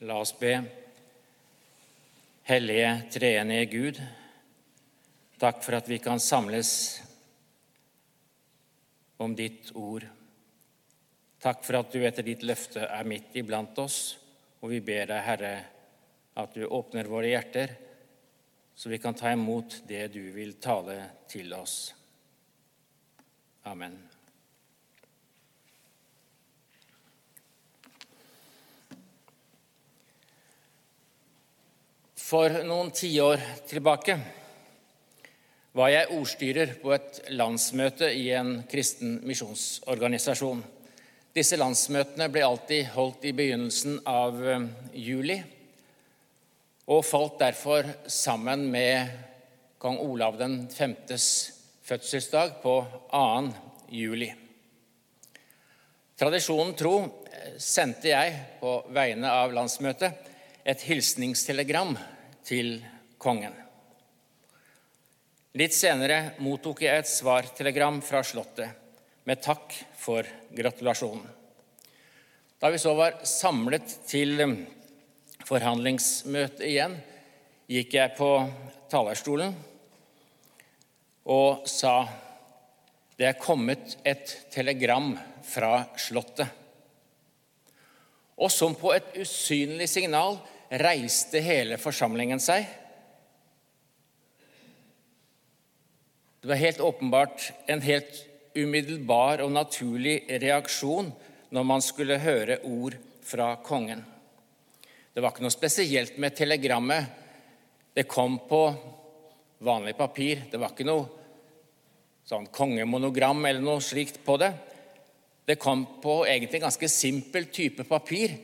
La oss be. Hellige treenige Gud, takk for at vi kan samles om ditt ord. Takk for at du etter ditt løfte er midt iblant oss, og vi ber deg, Herre, at du åpner våre hjerter, så vi kan ta imot det du vil tale til oss. Amen. For noen tiår tilbake var jeg ordstyrer på et landsmøte i en kristen misjonsorganisasjon. Disse landsmøtene ble alltid holdt i begynnelsen av eh, juli og falt derfor sammen med kong Olav den 5.s fødselsdag på 2. juli. Tradisjonen tro eh, sendte jeg på vegne av landsmøtet et hilsningstelegram til kongen. Litt senere mottok jeg et svartelegram fra Slottet med takk for gratulasjonen. Da vi så var samlet til forhandlingsmøte igjen, gikk jeg på talerstolen og sa det er kommet et telegram fra Slottet. Og som på et usynlig signal reiste hele forsamlingen seg. Det var helt åpenbart en helt umiddelbar og naturlig reaksjon når man skulle høre ord fra kongen. Det var ikke noe spesielt med telegrammet. Det kom på vanlig papir. Det var ikke noe sånn kongemonogram eller noe slikt på det. Det kom på egentlig ganske simpel type papir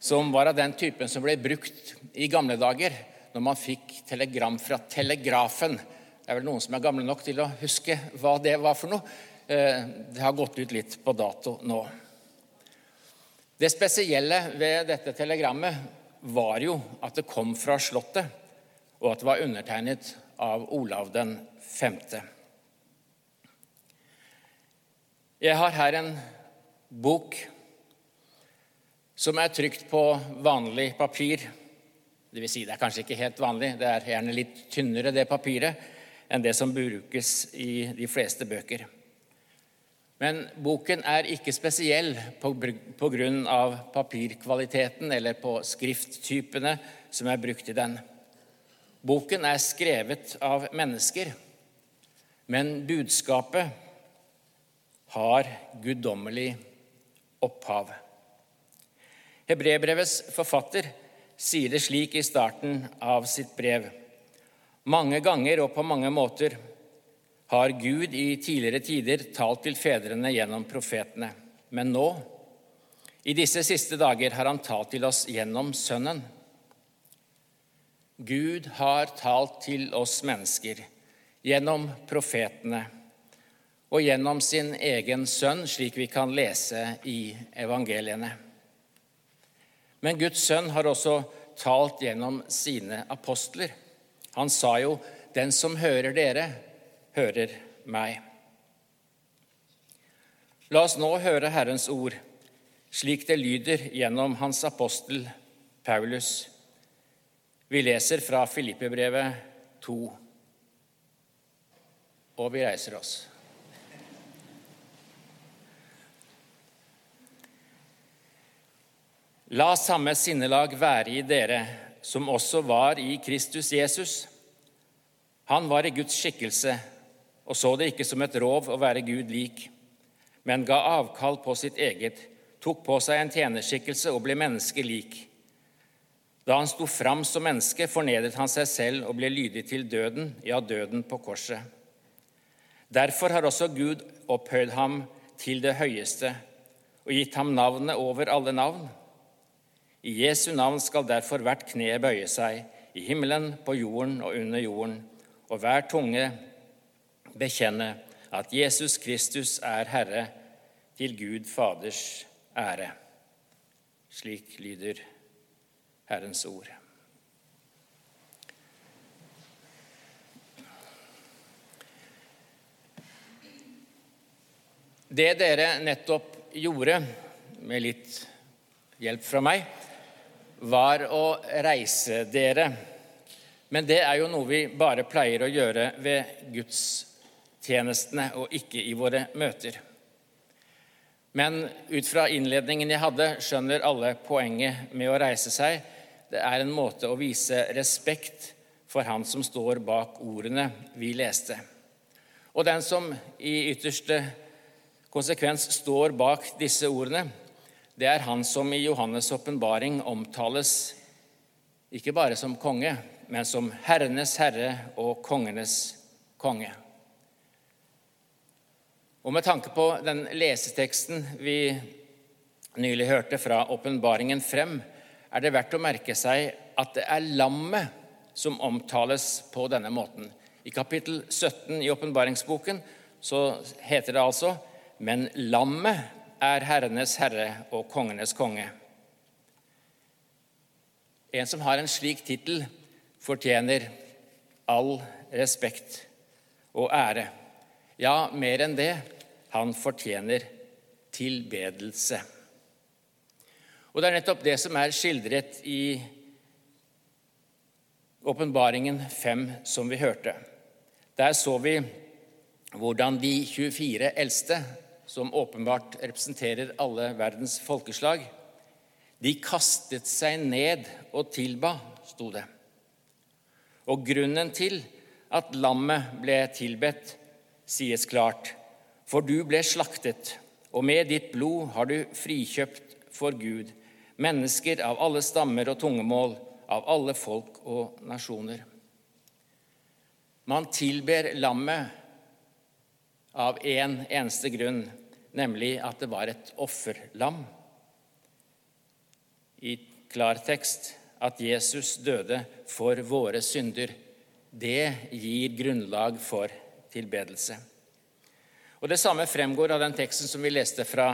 som var av den typen som ble brukt i gamle dager når man fikk telegram fra telegrafen. Det er vel noen som er gamle nok til å huske hva det var for noe. Eh, det har gått ut litt på dato nå. Det spesielle ved dette telegrammet var jo at det kom fra Slottet, og at det var undertegnet av Olav den 5. Jeg har her en bok som er trykt på vanlig papir. Det vil si, det er kanskje ikke helt vanlig, det er gjerne litt tynnere, det papiret, enn det som brukes i de fleste bøker. Men boken er ikke spesiell av papirkvaliteten eller på skrifttypene som er brukt i den. Boken er skrevet av mennesker, men budskapet har guddommelig opphav. Hebrebrevets forfatter sier det slik i starten av sitt brev. Mange ganger og på mange måter har Gud i tidligere tider talt til fedrene gjennom profetene. Men nå, i disse siste dager, har han talt til oss gjennom Sønnen. Gud har talt til oss mennesker gjennom profetene og gjennom sin egen sønn, slik vi kan lese i evangeliene. Men Guds sønn har også talt gjennom sine apostler. Han sa jo, 'Den som hører dere, hører meg'. La oss nå høre Herrens ord, slik det lyder gjennom hans apostel Paulus. Vi leser fra Filippebrevet 2, og vi reiser oss. La samme sinnelag være i dere som også var i Kristus Jesus. Han var i Guds skikkelse og så det ikke som et rov å være Gud lik, men ga avkall på sitt eget, tok på seg en tjenerskikkelse og ble menneske lik. Da han sto fram som menneske, fornedret han seg selv og ble lydig til døden, ja, døden på korset. Derfor har også Gud opphøyd ham til det høyeste og gitt ham navnet over alle navn i Jesu navn skal derfor hvert kne bøye seg, i himmelen, på jorden og under jorden, og hver tunge bekjenne at Jesus Kristus er Herre, til Gud Faders ære. Slik lyder Herrens ord. Det dere nettopp gjorde, med litt hjelp fra meg, var å reise dere. Men det er jo noe vi bare pleier å gjøre ved gudstjenestene og ikke i våre møter. Men ut fra innledningen jeg hadde, skjønner alle poenget med å reise seg. Det er en måte å vise respekt for han som står bak ordene vi leste. Og den som i ytterste konsekvens står bak disse ordene, det er han som i Johannes' åpenbaring omtales ikke bare som konge, men som herrenes herre og kongenes konge. Og med tanke på den leseteksten vi nylig hørte fra åpenbaringen frem, er det verdt å merke seg at det er lammet som omtales på denne måten. I kapittel 17 i åpenbaringsboken heter det altså men lammet er herrenes herre og kongenes konge. En som har en slik tittel, fortjener all respekt og ære. Ja, mer enn det han fortjener tilbedelse. Og det er nettopp det som er skildret i Åpenbaringen 5, som vi hørte. Der så vi hvordan de 24 eldste som åpenbart representerer alle verdens folkeslag, de kastet seg ned og tilba, sto det. Og grunnen til at lammet ble tilbedt, sies klart, for du ble slaktet, og med ditt blod har du frikjøpt for Gud mennesker av alle stammer og tungemål, av alle folk og nasjoner. Man tilber lammet av én en eneste grunn, nemlig at det var et offerlam. I klartekst at Jesus døde for våre synder. Det gir grunnlag for tilbedelse. Og Det samme fremgår av den teksten som vi leste fra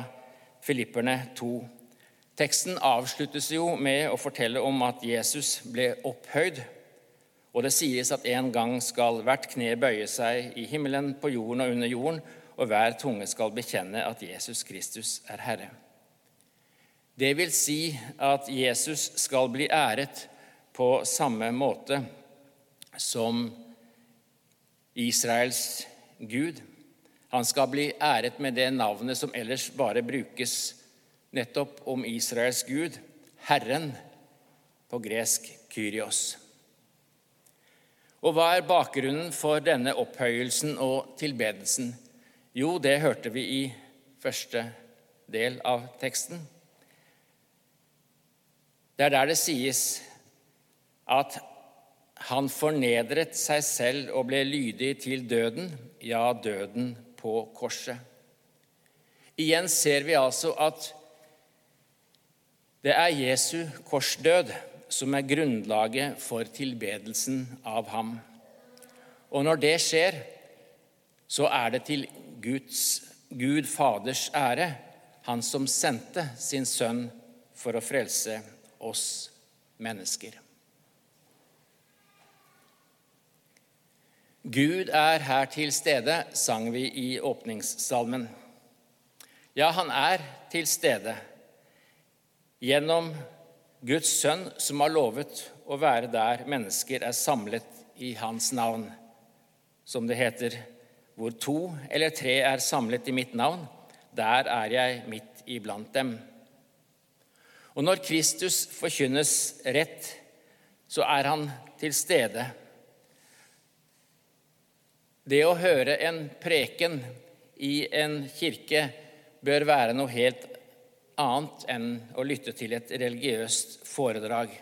Filipperne 2. Teksten avsluttes jo med å fortelle om at Jesus ble opphøyd og det sies at en gang skal hvert kne bøye seg i himmelen, på jorden og under jorden, og hver tunge skal bekjenne at Jesus Kristus er Herre. Det vil si at Jesus skal bli æret på samme måte som Israels Gud. Han skal bli æret med det navnet som ellers bare brukes nettopp om Israels Gud, Herren, på gresk Kyrios. Og hva er bakgrunnen for denne opphøyelsen og tilbedelsen? Jo, det hørte vi i første del av teksten. Det er der det sies at han fornedret seg selv og ble lydig til døden, ja, døden på korset. Igjen ser vi altså at det er Jesu korsdød som er grunnlaget for tilbedelsen av ham. Og når det skjer, så er det til Guds, Gud Faders ære, han som sendte sin sønn for å frelse oss mennesker. Gud er her til stede, sang vi i åpningssalmen. Ja, han er til stede gjennom Guds sønn som har lovet å være der mennesker er samlet i hans navn. Som det heter, hvor to eller tre er samlet i mitt navn, der er jeg midt iblant dem. Og når Kristus forkynnes rett, så er han til stede. Det å høre en preken i en kirke bør være noe helt annet enn å lytte til et religiøst foredrag.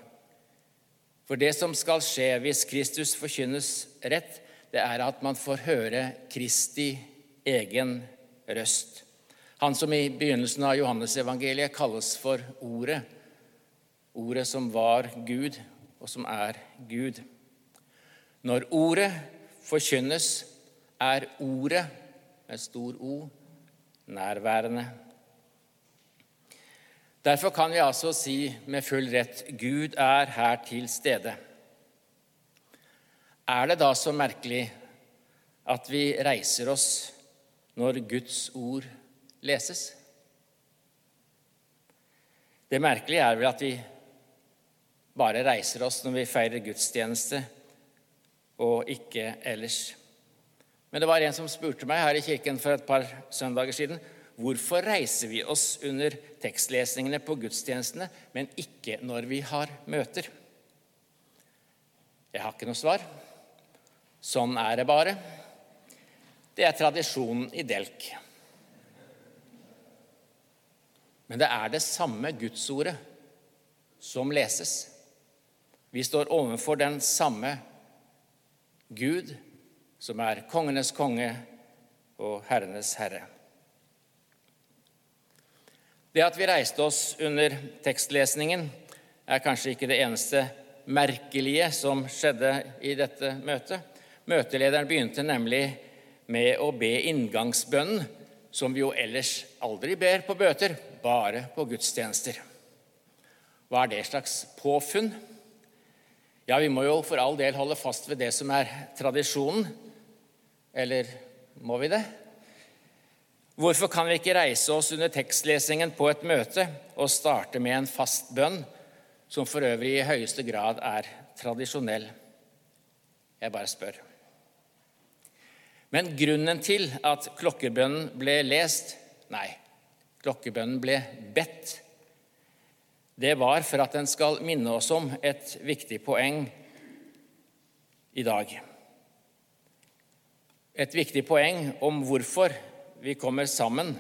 For det som skal skje hvis Kristus forkynnes rett, det er at man får høre Kristi egen røst. Han som i begynnelsen av Johannesevangeliet kalles for Ordet. Ordet som var Gud, og som er Gud. Når Ordet forkynnes, er Ordet med stor O nærværende. Derfor kan vi altså si med full rett Gud er her til stede. Er det da så merkelig at vi reiser oss når Guds ord leses? Det merkelige er vel at vi bare reiser oss når vi feirer gudstjeneste, og ikke ellers. Men det var en som spurte meg her i kirken for et par søndager siden hvorfor reiser vi oss under tekstlesningene på gudstjenestene, men ikke når vi har møter. Jeg har ikke noe svar. Sånn er det bare. Det er tradisjonen i Delk. Men det er det samme Gudsordet som leses. Vi står overfor den samme Gud, som er kongenes konge og herrenes herre. Det at vi reiste oss under tekstlesningen, er kanskje ikke det eneste merkelige som skjedde i dette møtet. Møtelederen begynte nemlig med å be inngangsbønnen, som vi jo ellers aldri ber på bøter, bare på gudstjenester. Hva er det slags påfunn? Ja, vi må jo for all del holde fast ved det som er tradisjonen. Eller må vi det? Hvorfor kan vi ikke reise oss under tekstlesingen på et møte og starte med en fast bønn, som for øvrig i høyeste grad er tradisjonell? Jeg bare spør. Men grunnen til at klokkebønnen ble lest Nei, klokkebønnen ble bedt. Det var for at den skal minne oss om et viktig poeng i dag. Et viktig poeng om hvorfor vi kommer sammen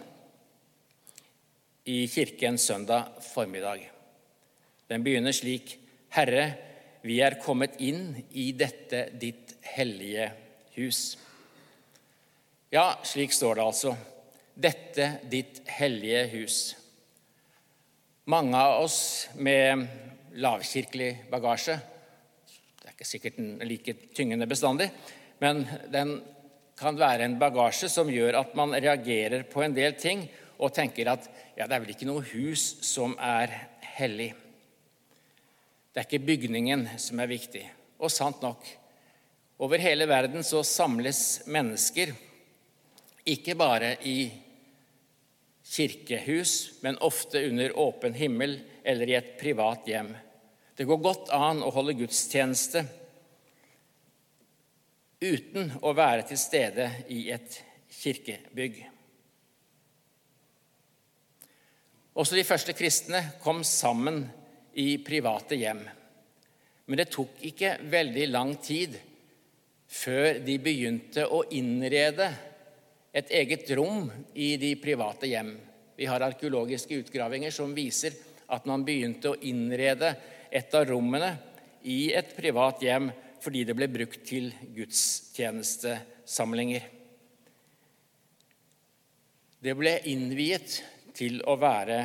i kirken søndag formiddag. Den begynner slik.: Herre, vi er kommet inn i dette ditt hellige hus. Ja, slik står det altså dette ditt hellige hus. Mange av oss med lavkirkelig bagasje Det er ikke sikkert den like tyngende bestandig, men den kan være en bagasje som gjør at man reagerer på en del ting og tenker at ja, det er vel ikke noe hus som er hellig. Det er ikke bygningen som er viktig. Og sant nok, over hele verden så samles mennesker, ikke bare i kirkehus, men ofte under åpen himmel eller i et privat hjem. Det går godt an å holde gudstjeneste uten å være til stede i et kirkebygg. Også de første kristne kom sammen i private hjem. Men det tok ikke veldig lang tid før de begynte å innrede et eget rom i de private hjem. Vi har arkeologiske utgravinger som viser at man begynte å innrede et av rommene i et privat hjem fordi det ble brukt til gudstjenestesamlinger. Det ble innviet til å være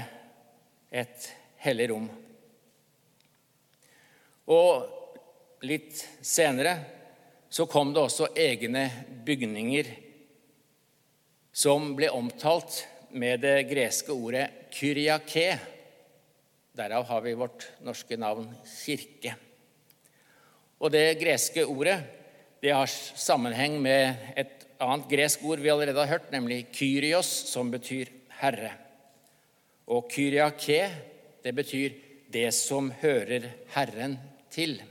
et hellig rom. Og litt senere så kom det også egne bygninger som ble omtalt med det greske ordet 'kyriake'. Derav har vi vårt norske navn kirke. Og Det greske ordet det har sammenheng med et annet gresk ord vi allerede har hørt, nemlig 'kyrios', som betyr herre. Og 'kyriake' det betyr 'det som hører Herren til'.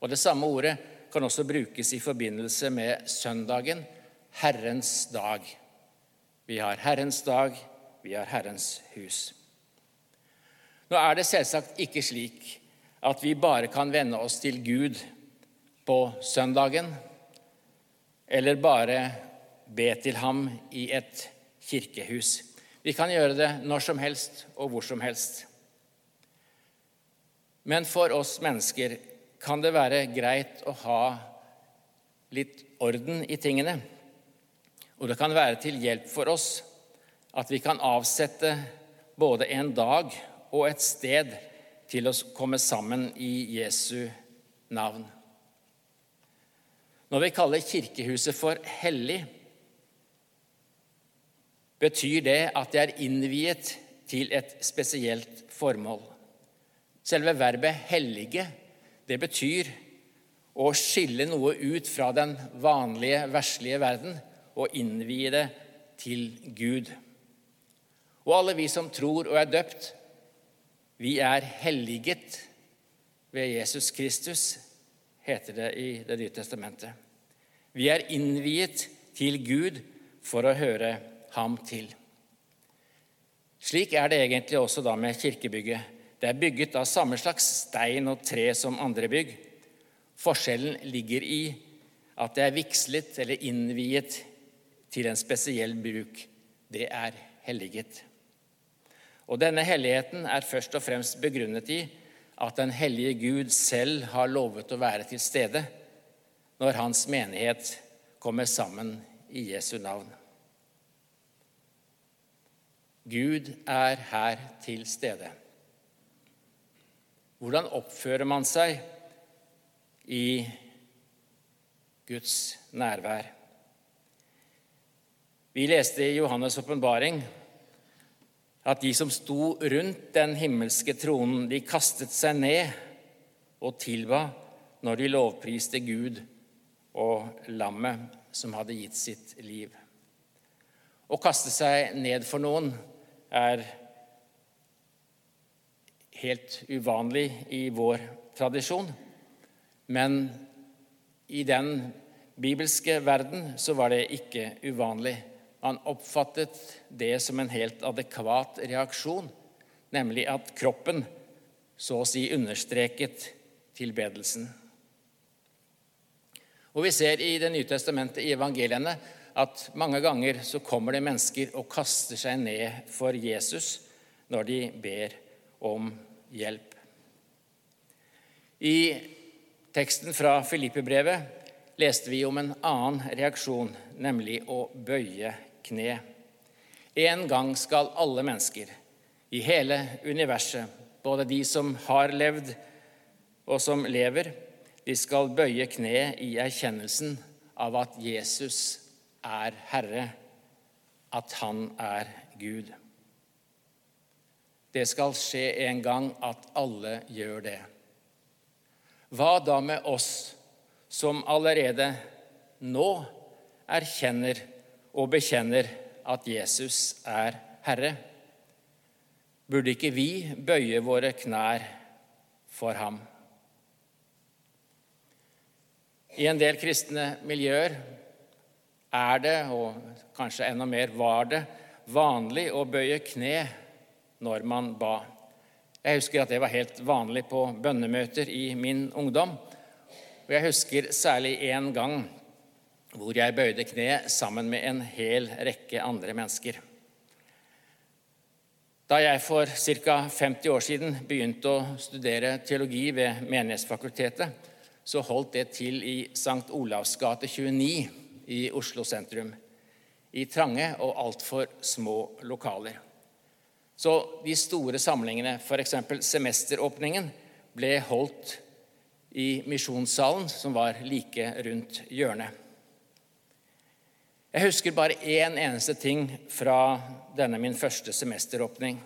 Og Det samme ordet kan også brukes i forbindelse med søndagen, Herrens dag. Vi har Herrens dag, vi har Herrens hus. Nå er det selvsagt ikke slik at vi bare kan vende oss til Gud på søndagen, eller bare be til ham i et kirkehus. Vi kan gjøre det når som helst og hvor som helst. Men for oss mennesker kan det være greit å ha litt orden i tingene. Og det kan være til hjelp for oss at vi kan avsette både en dag og et sted til å komme sammen i Jesu navn. Når vi kaller kirkehuset for hellig, betyr det at det er innviet til et spesielt formål. Selve verbet 'hellige' det betyr å skille noe ut fra den vanlige, verslige verden og innvie det til Gud. Og alle vi som tror og er døpt, vi er helliget ved Jesus Kristus, heter det i Det nye testamentet. Vi er innviet til Gud for å høre ham til. Slik er det egentlig også da med kirkebygget. Det er bygget av samme slags stein og tre som andre bygg. Forskjellen ligger i at det er vigslet eller innviet til en spesiell bruk. Det er helliget. Og denne helligheten er først og fremst begrunnet i at den hellige Gud selv har lovet å være til stede når hans menighet kommer sammen i Jesu navn. Gud er her til stede. Hvordan oppfører man seg i Guds nærvær? Vi leste i Johannes' åpenbaring at de som sto rundt den himmelske tronen, de kastet seg ned og tilba når de lovpriste Gud og lammet som hadde gitt sitt liv. Å kaste seg ned for noen er helt uvanlig i vår tradisjon. Men i den bibelske verden så var det ikke uvanlig. Man oppfattet det som en helt adekvat reaksjon, nemlig at kroppen så å si understreket tilbedelsen. Og Vi ser i Det nye testamentet, i evangeliene, at mange ganger så kommer det mennesker og kaster seg ned for Jesus når de ber om hjelp. I teksten fra Filippebrevet leste vi om en annen reaksjon, nemlig å bøye kne. En gang skal alle mennesker i hele universet, både de som har levd og som lever, de skal bøye kne i erkjennelsen av at Jesus er Herre, at Han er Gud. Det skal skje en gang at alle gjør det. Hva da med oss som allerede nå erkjenner og bekjenner at Jesus er Herre? Burde ikke vi bøye våre knær for ham? I en del kristne miljøer er det, og kanskje enda mer var det, vanlig å bøye kne når man ba. Jeg husker at det var helt vanlig på bønnemøter i min ungdom. Og jeg husker særlig én gang hvor jeg bøyde kne sammen med en hel rekke andre mennesker. Da jeg for ca. 50 år siden begynte å studere teologi ved Menighetsfakultetet, så holdt det til i St. Olavs gate 29 i Oslo sentrum. I trange og altfor små lokaler. Så de store samlingene, f.eks. semesteråpningen, ble holdt i Misjonssalen, som var like rundt hjørnet. Jeg husker bare én eneste ting fra denne min første semesteråpning.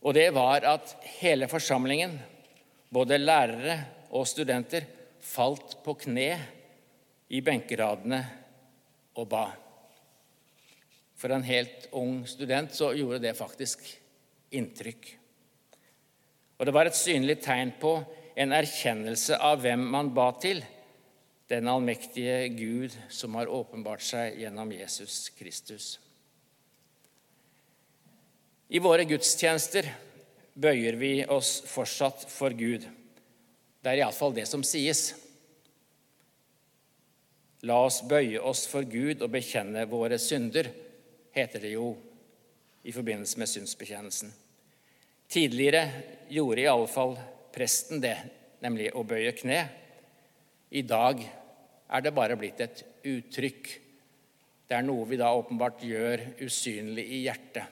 Og det var at hele forsamlingen, både lærere og studenter, falt på kne i benkeradene og ba. For en helt ung student så gjorde det faktisk inntrykk. Og det var et synlig tegn på en erkjennelse av hvem man ba til, den allmektige Gud som har åpenbart seg gjennom Jesus Kristus. I våre gudstjenester bøyer vi oss fortsatt for Gud. Det er iallfall det som sies. La oss bøye oss for Gud og bekjenne våre synder, heter det jo i forbindelse med synsbekjennelsen. Tidligere gjorde i alle fall presten det, nemlig å bøye kne. I dag er det bare blitt et uttrykk. Det er noe vi da åpenbart gjør usynlig i hjertet.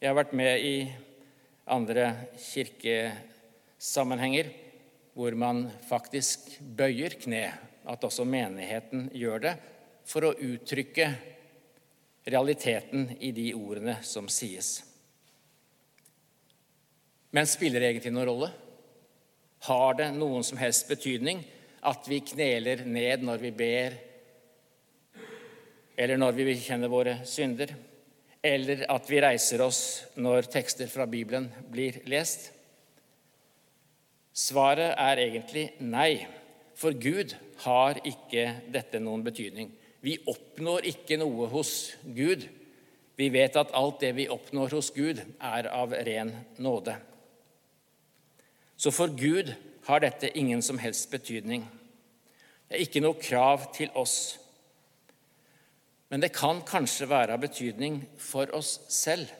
Jeg har vært med i andre kirkesammenhenger hvor man faktisk bøyer kne at også menigheten gjør det, for å uttrykke realiteten i de ordene som sies. Men spiller det egentlig noen rolle? Har det noen som helst betydning at vi kneler ned når vi ber, eller når vi kjenner våre synder, eller at vi reiser oss når tekster fra Bibelen blir lest? Svaret er egentlig nei, for Gud har ikke dette noen betydning. Vi oppnår ikke noe hos Gud. Vi vet at alt det vi oppnår hos Gud, er av ren nåde. Så for Gud har dette ingen som helst betydning. Det er ikke noe krav til oss. Men det kan kanskje være av betydning for oss selv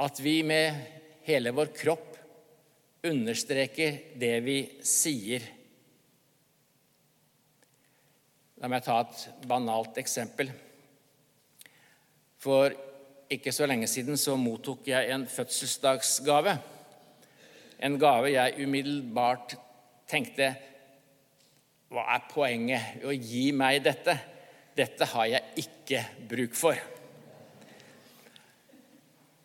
at vi med hele vår kropp understreker det vi sier. La meg ta et banalt eksempel. For ikke så lenge siden så mottok jeg en fødselsdagsgave. En gave jeg umiddelbart tenkte Hva er poenget i å gi meg dette? Dette har jeg ikke bruk for.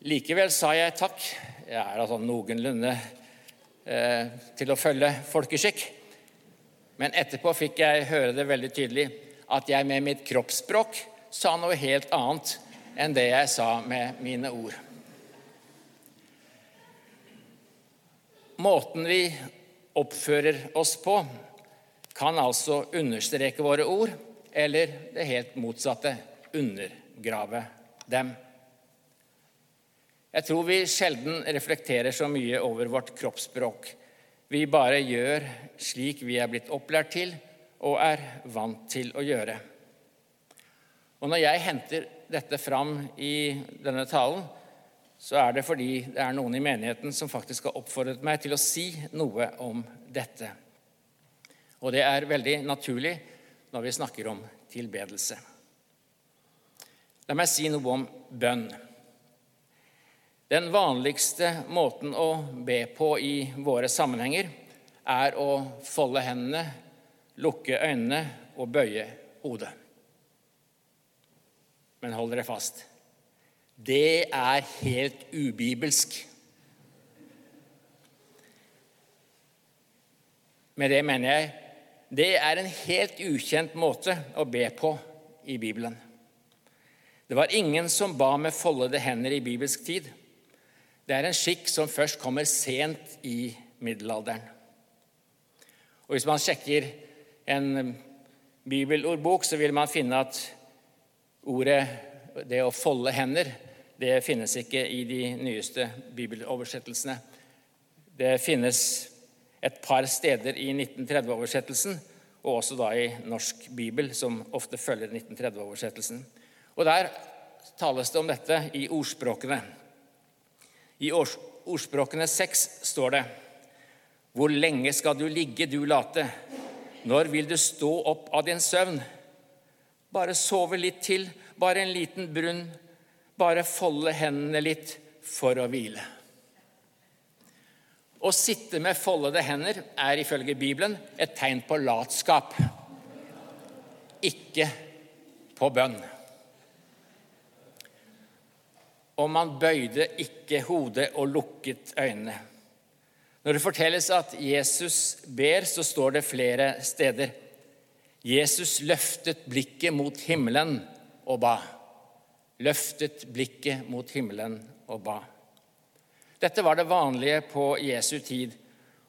Likevel sa jeg takk. Jeg er altså noenlunde eh, til å følge folkeskikk. Men etterpå fikk jeg høre det veldig tydelig at jeg med mitt kroppsspråk sa noe helt annet enn det jeg sa med mine ord. Måten vi oppfører oss på, kan altså understreke våre ord, eller det helt motsatte undergrave dem. Jeg tror vi sjelden reflekterer så mye over vårt kroppsspråk. Vi bare gjør slik vi er blitt opplært til og er vant til å gjøre. Og Når jeg henter dette fram i denne talen, så er det fordi det er noen i menigheten som faktisk har oppfordret meg til å si noe om dette. Og det er veldig naturlig når vi snakker om tilbedelse. La meg si noe om bønn. Den vanligste måten å be på i våre sammenhenger er å folde hendene, lukke øynene og bøye hodet. Men hold dere fast det er helt ubibelsk. Med det mener jeg det er en helt ukjent måte å be på i Bibelen. Det var ingen som ba med foldede hender i bibelsk tid. Det er en skikk som først kommer sent i middelalderen. Og Hvis man sjekker en bibelordbok, så vil man finne at ordet det å folde hender det finnes ikke i de nyeste bibeloversettelsene. Det finnes et par steder i 1930-oversettelsen, og også da i Norsk bibel, som ofte følger 1930-oversettelsen. Og Der tales det om dette i ordspråkene. I ordspråkene 6 står det Hvor lenge skal du ligge, du late? Når vil du stå opp av din søvn? Bare sove litt til, bare en liten brunn bare folde hendene litt for å hvile. Å sitte med foldede hender er ifølge Bibelen et tegn på latskap, ikke på bønn. Og man bøyde ikke hodet og lukket øynene. Når det fortelles at Jesus ber, så står det flere steder. Jesus løftet blikket mot himmelen og ba løftet blikket mot himmelen og ba. Dette var det vanlige på Jesu tid,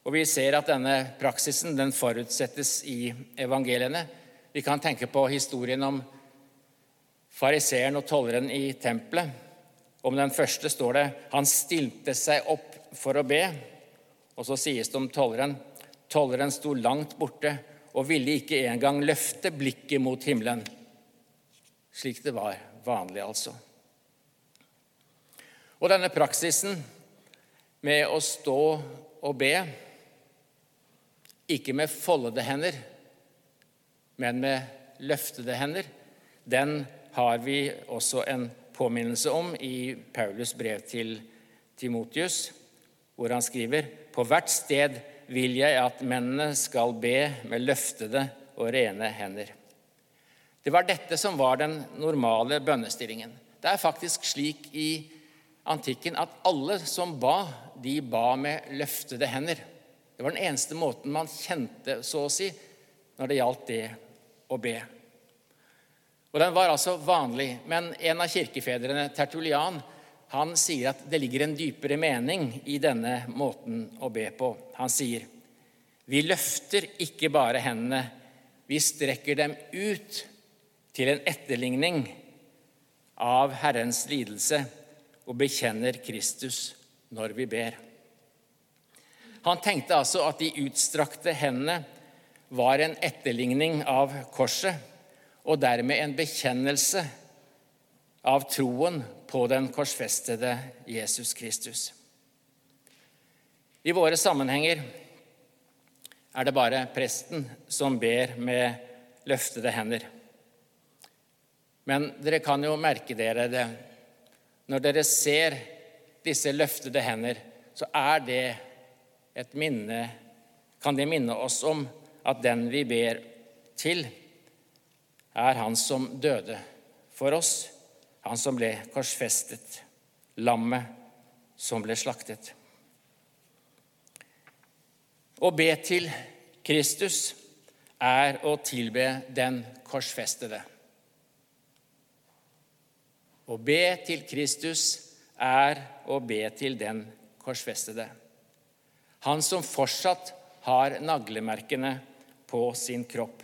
og vi ser at denne praksisen den forutsettes i evangeliene. Vi kan tenke på historien om fariseeren og tolleren i tempelet. Om den første står det han stilte seg opp for å be. Og så sies det om tolleren tolleren sto langt borte og ville ikke engang løfte blikket mot himmelen, slik det var vanlig, altså. Og denne praksisen med å stå og be, ikke med foldede hender, men med løftede hender, den har vi også en påminnelse om i Paulus brev til Timotius, hvor han skriver på hvert sted vil jeg at mennene skal be med løftede og rene hender. Det var dette som var den normale bønnestillingen. Det er faktisk slik i antikken at alle som ba, de ba med løftede hender. Det var den eneste måten man kjente, så å si, når det gjaldt det å be. Og Den var altså vanlig, men en av kirkefedrene, Tertulian, han sier at det ligger en dypere mening i denne måten å be på. Han sier, 'Vi løfter ikke bare hendene, vi strekker dem ut til en etterligning av Herrens lidelse og bekjenner Kristus når vi ber.' Han tenkte altså at de utstrakte hendene var en etterligning av korset, og dermed en bekjennelse av troen på den korsfestede Jesus Kristus. I våre sammenhenger er det bare presten som ber med løftede hender. Men dere kan jo merke dere det. Når dere ser disse løftede hender, så er det et minne Kan det minne oss om at den vi ber til, er Han som døde for oss han som ble korsfestet, lammet som ble slaktet. Å be til Kristus er å tilbe den korsfestede. Å be til Kristus er å be til den korsfestede. Han som fortsatt har naglemerkene på sin kropp.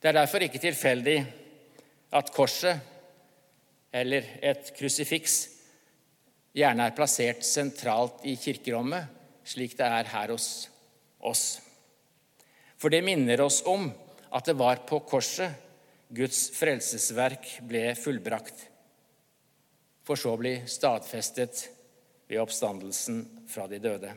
Det er derfor ikke tilfeldig at korset eller et krusifiks gjerne er plassert sentralt i kirkerommet, slik det er her hos oss. For det minner oss om at det var på korset Guds frelsesverk ble fullbrakt, for så å bli stadfestet ved oppstandelsen fra de døde.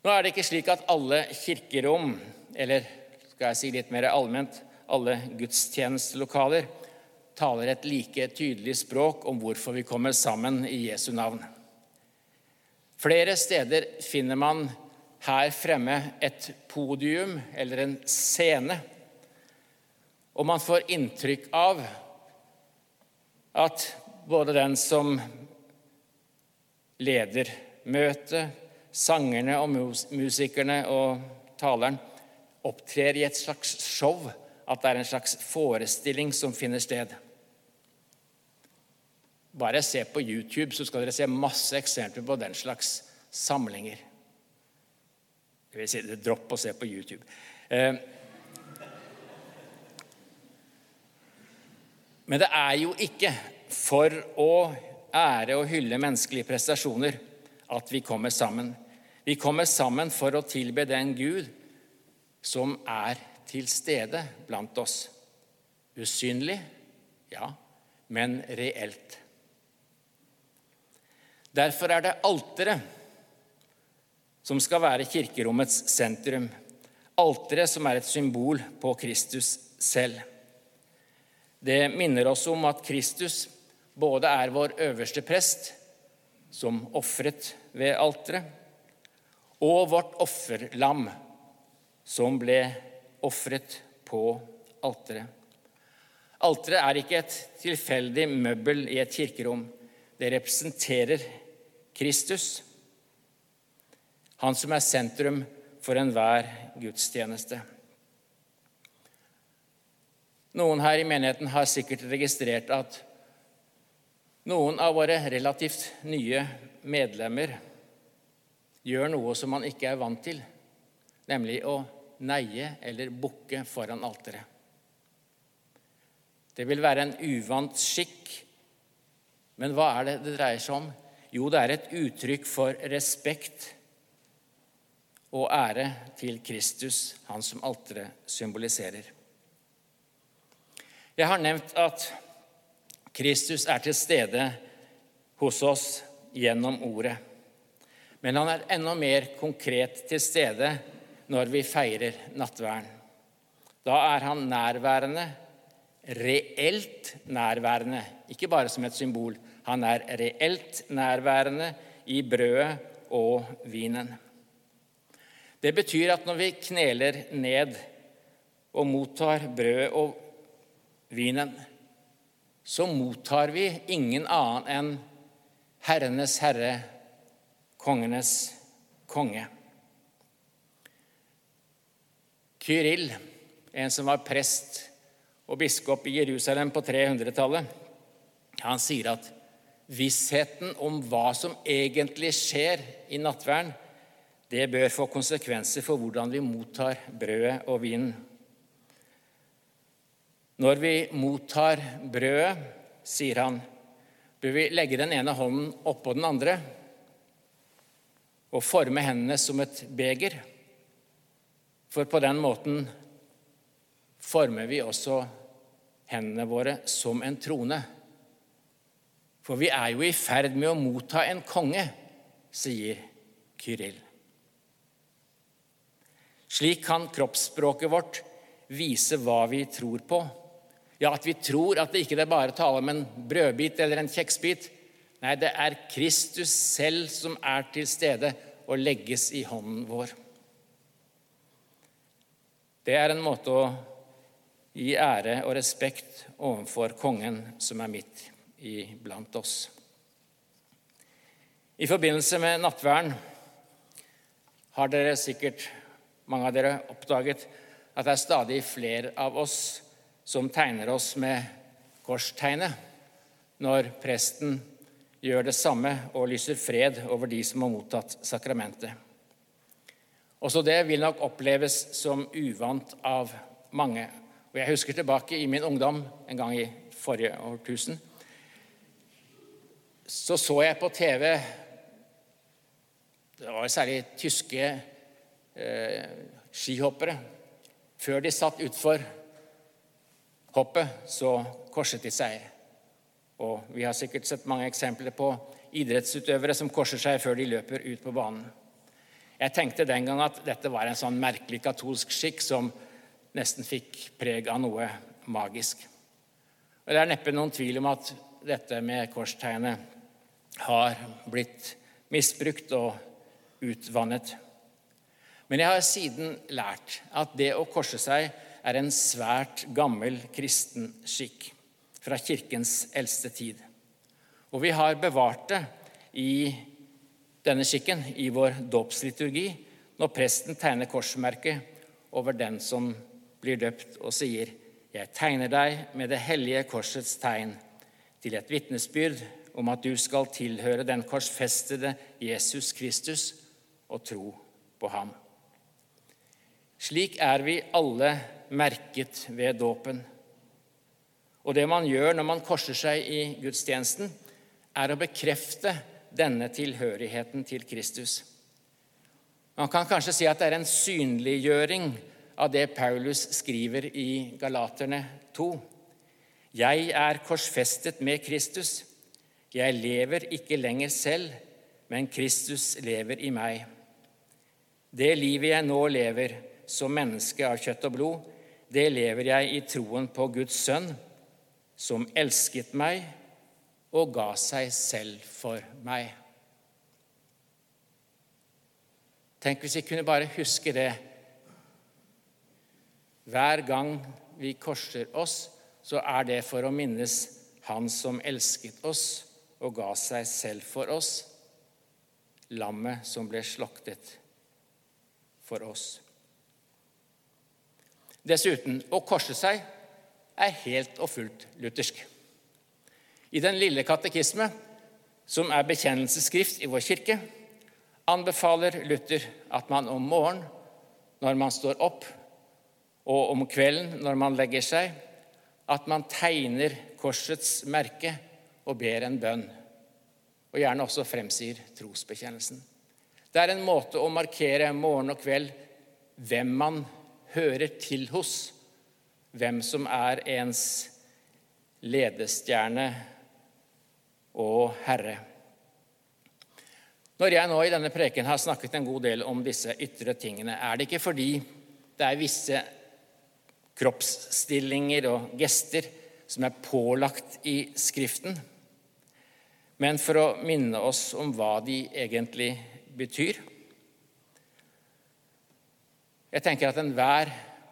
Nå er det ikke slik at alle kirkerom, eller skal jeg si litt mer allment, alle gudstjenestelokaler, taler et like tydelig språk om hvorfor vi kommer sammen i Jesu navn. Flere steder finner man her fremme et podium eller en scene, og man får inntrykk av at både den som leder møtet, sangerne og musikerne og taleren opptrer i et slags show at det er en slags forestilling som finner sted. Bare se på YouTube, så skal dere se masse eksempler på den slags samlinger. Det vil si, dropp å se på YouTube. Eh, men det er jo ikke for å ære og hylle menneskelige prestasjoner at vi kommer sammen. Vi kommer sammen for å tilbe den Gud som er til stede blant oss. Usynlig, ja, men reelt. Derfor er det alteret som skal være kirkerommets sentrum. Alteret som er et symbol på Kristus selv. Det minner oss om at Kristus både er vår øverste prest, som ofret ved alteret, og vårt offerlam, som ble ofret på alteret. Alteret er ikke et tilfeldig møbel i et kirkerom. Det representerer Kristus, han som er sentrum for enhver gudstjeneste. Noen her i menigheten har sikkert registrert at noen av våre relativt nye medlemmer gjør noe som man ikke er vant til, nemlig å neie eller bukke foran alteret. Det vil være en uvant skikk. Men hva er det det dreier seg om? Jo, det er et uttrykk for respekt og ære til Kristus, han som alteret symboliserer. Jeg har nevnt at Kristus er til stede hos oss gjennom ordet. Men han er enda mer konkret til stede når vi feirer nattverden. Da er han nærværende, reelt nærværende, ikke bare som et symbol. Han er reelt nærværende i brødet og vinen. Det betyr at når vi kneler ned og mottar brødet og vinen, så mottar vi ingen annen enn Herrenes Herre, kongenes konge. Kyrill, en som var prest og biskop i Jerusalem på 300-tallet. Han sier at vissheten om hva som egentlig skjer i nattverden, det bør få konsekvenser for hvordan vi mottar brødet og vinen. Når vi mottar brødet, sier han, bør vi legge den ene hånden oppå den andre og forme hendene som et beger. For på den måten former vi også hendene våre som en trone. For vi er jo i ferd med å motta en konge, sier Kyrill. Slik kan kroppsspråket vårt vise hva vi tror på. Ja, at vi tror at det ikke er bare tale om en brødbit eller en kjeksbit. Nei, det er Kristus selv som er til stede og legges i hånden vår. Det er en måte å gi ære og respekt overfor kongen som er midt iblant oss. I forbindelse med nattverden har dere sikkert mange av dere oppdaget at det er stadig flere av oss som tegner oss med korstegnet når presten gjør det samme og lyser fred over de som har mottatt sakramentet. Også det vil nok oppleves som uvant av mange. Og Jeg husker tilbake i min ungdom en gang i forrige årtusen. Så så jeg på TV Det var særlig tyske skihoppere. Før de satt utfor hoppet, så korset de seg. Og vi har sikkert sett mange eksempler på idrettsutøvere som korser seg før de løper ut på banen. Jeg tenkte den gang at dette var en sånn merkelig katolsk skikk som nesten fikk preg av noe magisk. Og Det er neppe noen tvil om at dette med korstegnet har blitt misbrukt og utvannet. Men jeg har siden lært at det å korse seg er en svært gammel kristen skikk fra Kirkens eldste tid. Og vi har bevart det i denne skikken i vår dåpsliturgi når presten tegner korsmerket over den som blir døpt, og sier:" Jeg tegner deg med det hellige korsets tegn til et vitnesbyrd om at du skal tilhøre den korsfestede Jesus Kristus og tro på ham. Slik er vi alle merket ved dåpen. Og det man gjør når man korser seg i gudstjenesten, er å bekrefte denne tilhørigheten til Kristus. Man kan kanskje si at det er en synliggjøring av det Paulus skriver i Galaterne 2. Jeg er korsfestet med Kristus. Jeg lever ikke lenger selv, men Kristus lever i meg. Det livet jeg nå lever, som menneske av kjøtt og blod, det lever jeg i troen på Guds sønn, som elsket meg og ga seg selv for meg. Tenk hvis vi kunne bare huske det. Hver gang vi korser oss, så er det for å minnes Han som elsket oss og ga seg selv for oss, lammet som ble slaktet for oss. Dessuten, å korse seg er helt og fullt luthersk. I Den lille katekisme, som er bekjennelsesskrift i vår kirke, anbefaler Luther at man om morgenen, når man står opp, og om kvelden, når man legger seg, at man tegner korsets merke og ber en bønn. Og gjerne også fremsier trosbekjennelsen. Det er en måte å markere morgen og kveld hvem man hører til hos, hvem som er ens ledestjerne og herre. Når jeg nå i denne preken har snakket en god del om disse ytre tingene, er det ikke fordi det er visse kroppsstillinger og gester som er pålagt i Skriften, men for å minne oss om hva de egentlig betyr. Jeg tenker at enhver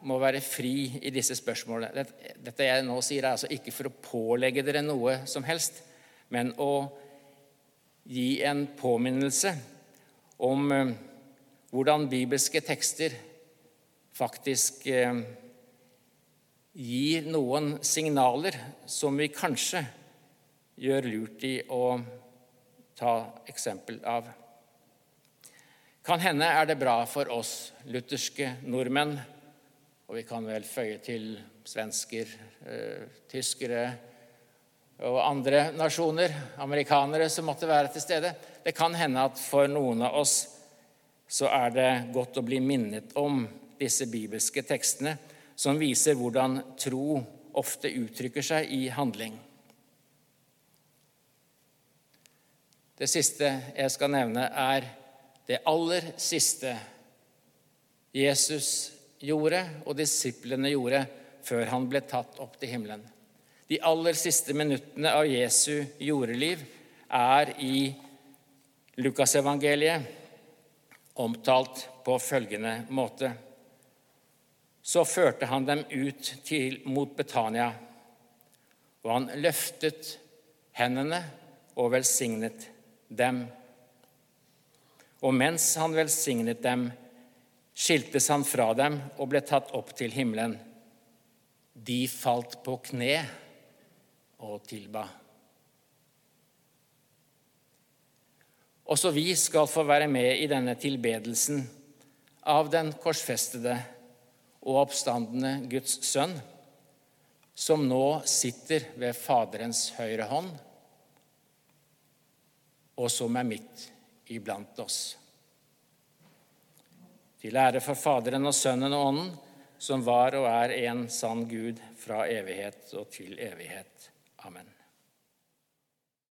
må være fri i disse spørsmålene. Dette jeg nå sier, er altså ikke for å pålegge dere noe som helst, men å gi en påminnelse om eh, hvordan bibelske tekster faktisk eh, gir noen signaler som vi kanskje gjør lurt i å ta eksempel av. Kan hende er det bra for oss lutherske nordmenn, og vi kan vel føye til svensker, eh, tyskere og andre nasjoner, amerikanere som måtte være til stede. Det kan hende at for noen av oss så er det godt å bli minnet om disse bibelske tekstene som viser hvordan tro ofte uttrykker seg i handling. Det siste jeg skal nevne, er det aller siste Jesus gjorde og disiplene gjorde før han ble tatt opp til himmelen. De aller siste minuttene av Jesu jordeliv er i Lukasevangeliet omtalt på følgende måte. Så førte han dem ut til, mot Betania, og han løftet hendene og velsignet dem. Og mens han velsignet dem, skiltes han fra dem og ble tatt opp til himmelen. De falt på kne og tilba. Også vi skal få være med i denne tilbedelsen av den korsfestede og oppstandende Guds sønn, som nå sitter ved Faderens høyre hånd, og som er midt iblant oss. Til ære for Faderen og Sønnen og Ånden, som var og er en sann Gud fra evighet og til evighet. Amen.